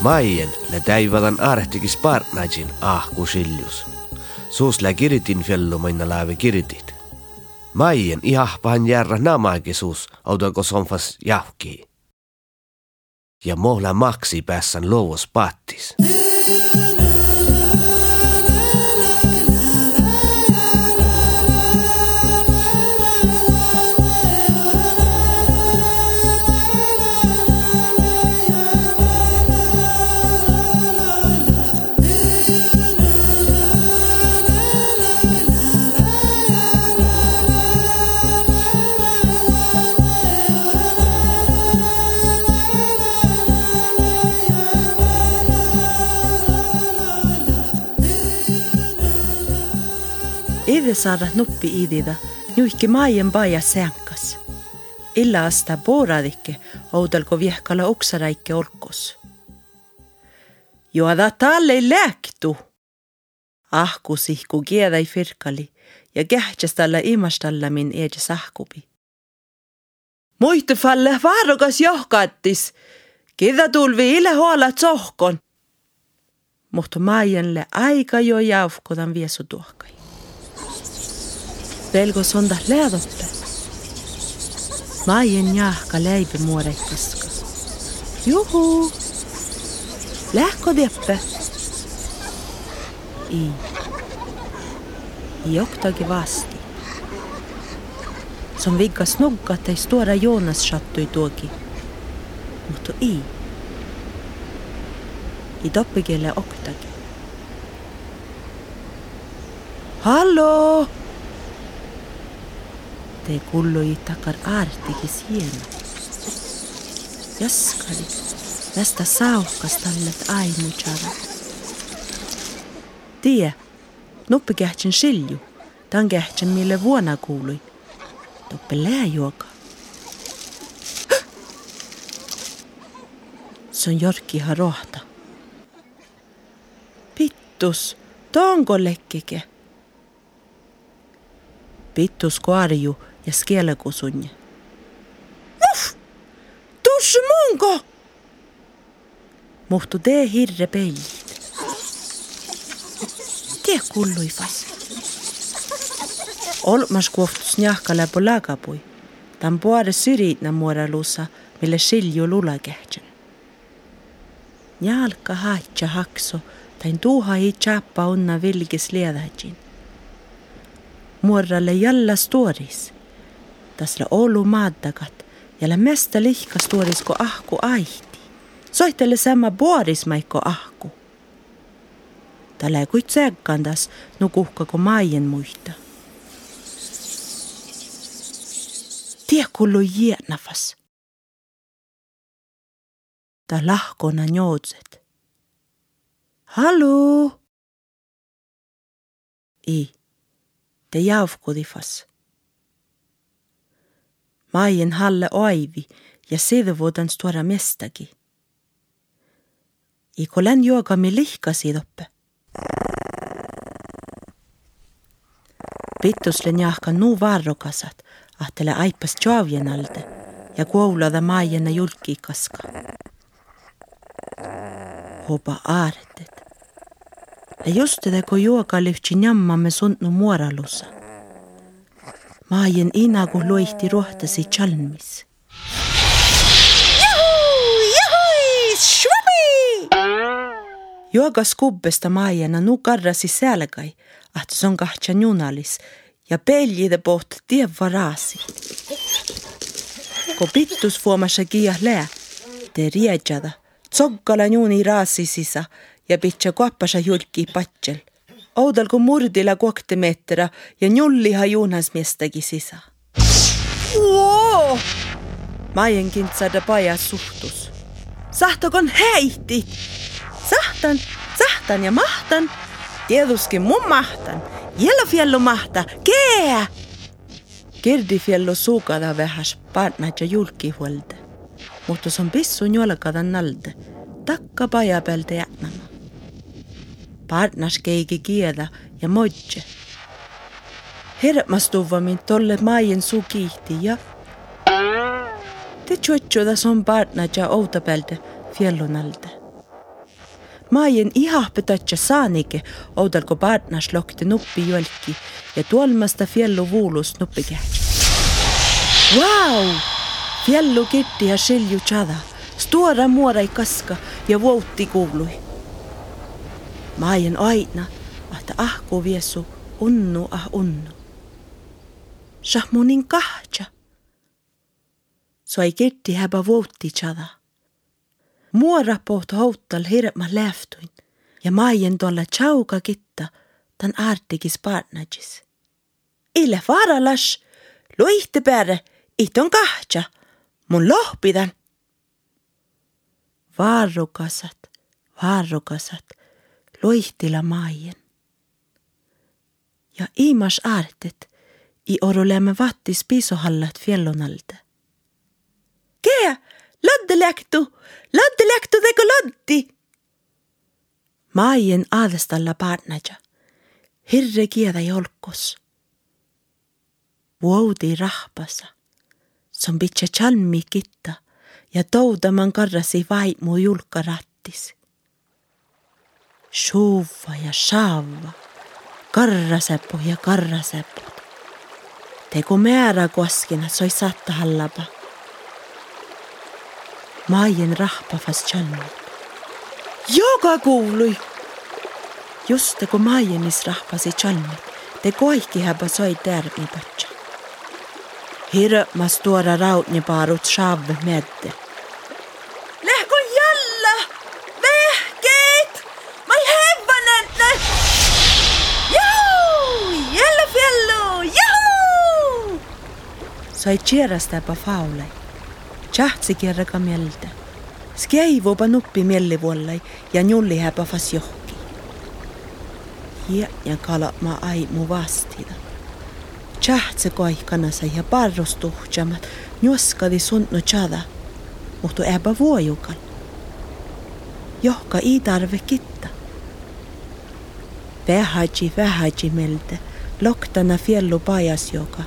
Maien le täivadan arehtigis partnajin ahku siljus. Suus lä kiritin fjellu minna lääve kiritit. Maien ihahpahan järra namaagi suus, audako sonfas jahkii. Ja mohla maksi päässän luovus pattis. Ide saada nuppi idida, juhki maien paia säänkas. Illa asta pooradikke, oudalko viehkala uksaraike olkos. Juoda talle lääktu. Ahku sihku kiedai firkali ja kähtsästalla imastalla min eedä sahkubi. Muistu falle vaarukas johkattis. Kida tulvi ille huolat sohkon. Mutta maienle aika jo jaufkodan viesu tuohkai. Velgo sonda lädoppe. Maien jahka läibe muorekkaska. Juhu! Lähko deppe? I. Joktagi vasti. Som viggas noggat ei stora Jonas sattui tuoki. Mutta i. I doppigelle oktagi. てこんろいたからあるてきしえな。やすかり、やすたさおかすたんれたあいむちゃら。Tie, noppikähtsin silju, tämän kähtsin mille vuonna kuului. Toppe lää juoka. Se on jorkkihan rohta. Pittus, tonko lekkike? Pittus koarju, ja skielekusunje. Uff! Tuss munko! Muhtu tee hirre peilit. Tee kullui vas. Olmas kuoftus njahka läpo lagapui. Tan puore syriitna muoralussa, mille silju lula kehtsän. Njalka haatja hakso, tain tuuha ei tjappa onna vilgis liedäjin. Muoralle jälle storis. Tasle olu maaddagat ja mesta lihka storis ko ahku aihti. Soitele sama puoris maikko ahku. Tälle kuit segkandas nukuhka ko maien muista. Tie kullu jienafas. Ta lahkona njoodset. Hallo? I, te jaavkodifas. Maien halle oivi ja sedevuodan stora mestagi. I kolen juoga mi lihkasi toppe. Pittuslen jahka nuu varrokasat, ahtele aipas tjoavjen alde ja kuulada maiena julki kaska. Hoba aartet. Ja just te ko juoga lyhtsi njammamme suntnu muoralussa. Maien inagu loihti rohtasi chalmis. Juogas kubbesta maiena nu karrasi selgai, ahtus on kahtsan junalis ja peljide poht tie varasi. Ko pittus fuomassa kia lää, te riedjada, tsokkala juuni raasi sisa ja pitsa kuoppasa julki patsel. Oudal kun murdila kuokte meetera ja njulliha juunas miestagi sisa. Maien kintsada pajas suhtus. Sahtakon heiti! Sahtan, sahtan ja mahtan. Tietysti mun mahtan. Jelofjellu mahta, kee! Kirdifjellu suukada vähäs partnat ja julkihuolde. Mutta on pissu njolkada nalde. Takka paja pealta jätnama. Partnas keegi kieda ja modje. Hermas tuva mind tolle maien suu kihti ja Te tjuotsudas on partnat ja outapelde fjellunalde. Maien ihahpetatja saanike oudalko partnas lokti nuppi jolki ja tuolmasta fjellu vuulus nuppi kähtsi. Vau! Wow! Fjellu kitti ja skilju tjada. Stora muorai kaska ja voutti kuului. Maien aina, että ahku viesu unnu ah unnu. Shahmunin kahtja. Soi kitti häbä voutti tjada. Muora pohto houttal hirma läftuin ja maien tuolla chauka kitta tan artikis partnagis. Ille varalas, luihte päälle, iton kahtja, mun lohpidan. Varrukasat, varrukasat, loihtila maien. Ja imas aartet, i orolemme vattis pisohallat fjellonalde. Kee, ladde läktu, ladde läktu teko laddi. Maien aadestalla partnaja, hirre kieda jolkos. Vuodi rahpasa, som bitse chalmi kitta ja toudaman karrasi vaimu julka Shuva ja shaava, karrasepu ja karrasepu. Tegu määrä koskina soi satta hallapa. Maien rahpavas chalmi. Joka kuului! Just kun Maienis rahpasi chalmit, te koihki häbä soi tärmi patsa. Hirmas stora rautnipaarut shavve medde. Lähkö jalla! Vehkeet! Mai hevanenne! Joo! Jällä fjellu! Joo! Sai tjerastäpä faulei. Tjahtsi kerraka mieltä. Skeivopa nuppi miellivuollai ja njulli häpä fas johki. Ja, ja kalama aimu vastida. Tjahtse koihkanasa ja parrostuhtjamat njuoskadi sunnu tjada, mutta äpä vuojukal. Johka ei tarve kitta. Vähäji vähäji melte, loktana fjellu pajas joka,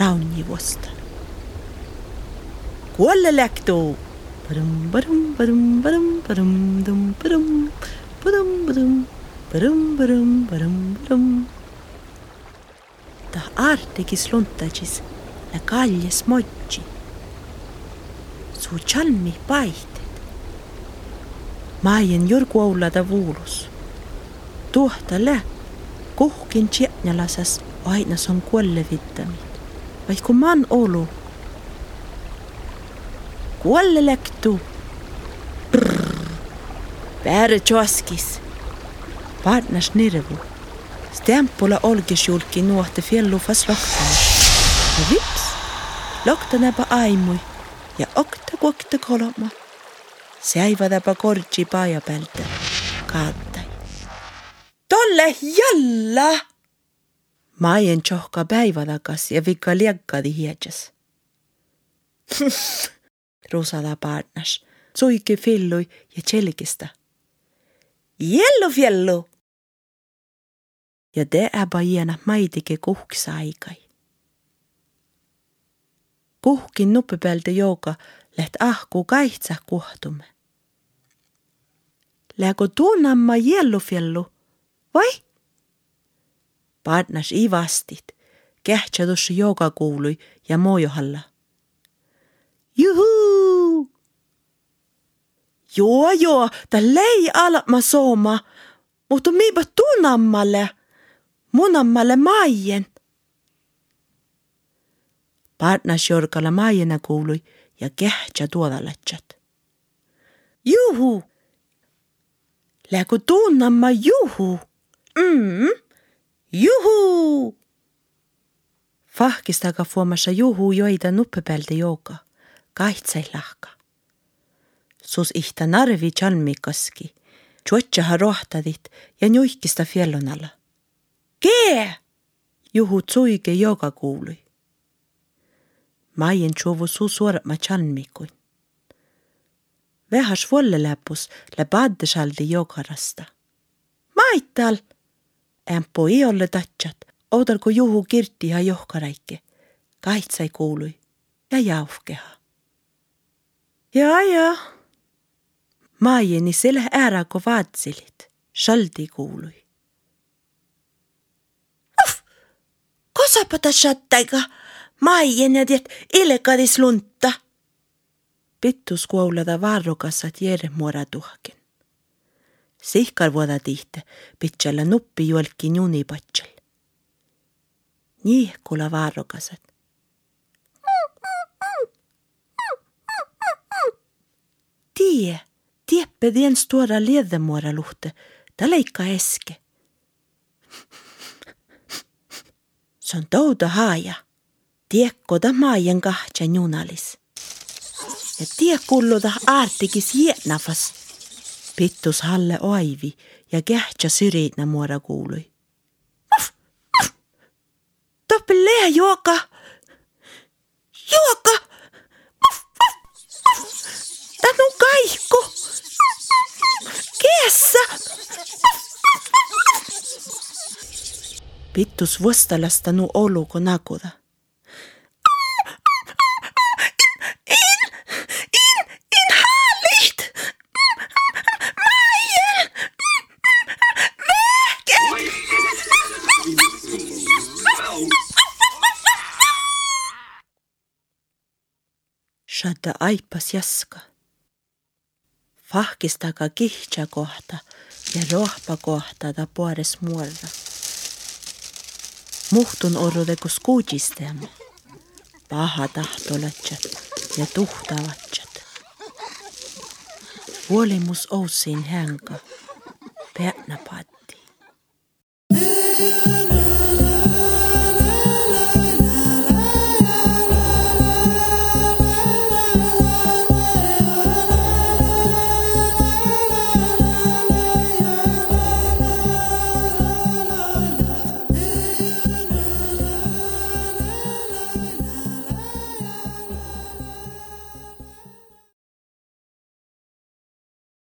raunjivosta. Kuolle läktuu! Badum badum badum badum badum dum badum badum badum badum badum badum badum ta artikis luntajis la kaljes motsi. Su chalmi paihted. Maien jurgu aulada vuulus. Tuhtale kuhkin tjätnälasas ainas on kuolle vittamit. Vaid kun man olu. Kuolle läktu. Väärä tjoskis. Partners nirvu. Stempola olgesjulki nuohte fjellu fas lohtana. Ja vips, loktanäpä aimui ja okta kuokta kolma. Säivadäpä kortsi paja päältä. Kaattai. Tolle jalla! Maien tjohka päivä takas ja vikka liekkadi hiedjas. Rusada partners, suiki fillui ja tjelkistä. Jellu fjellu! ja te äbajena maidike kuhksa aikai. Kuhkin nuppe pealde jooga läht ahku kaitsa kuhtume. Lägu tunnamma jellufjellu, vai? Partners ei vastit, kähtsadus jooga kuului ja moojohalla. Juhuu! Joo, joo, ta lei alma sooma, mutta miipä tunnammalle munammalle maien. Partnas jorkalla maiena kuului ja kähtsä tuodallatsat. Juhu! Läku tunnamma juhu! Mm, juhu! Fahkistaga fuomassa juhu joida nuppepäältä jouka, kaitsai lahka. Sus ihta narvi chalmikaski, tjuotsaha rohtadit ja njuihkista fjellon alla. Kee! Juhu tsuige joka kuului. Maien tšuvu su suorat ma chalmikuin. Vähas volle läpus läbadde saldi jokarasta. Maital! Ämpo ei ole tatsat, oodal kui juhu kirti ja johkaraike. Kaitsai kuului ja jauhkeha. Ja, ja. Maajeni selle ära kun vaatselit, shaldi kuului. Kosapata shattaiga, maajeni tiet ilekadis lunta. Pittus kuulada varrukassat järmuora tuhkin. Sihkar vuoda tihte, pitsellä nuppi juolki juni patsel. Nii kuula varrukasat. Tie, tieppe dien stora ledemuora luhte, ta leikka eske. Se on touda haaja. Tiekko ta maajen kahtja junalis. Ja tie kulluda aartikis jietnafas. Pittus halle oivi ja kähtsä syriitnä muora kuului. Toppelea juoka! Juoka! Pittus vuostalasta nu oluko nakuda. In, in, in halliht! Maien! Mähke! Shadda aipas jaska. Fahkistaga kihtsä kohta ja rohpa kohta ta puores muorra. Muhtun orrude kus kuudisteemme. Paha tahtolatsat ja tuhtavatsat. Vuolimus oussiin hänka. Peätnä paat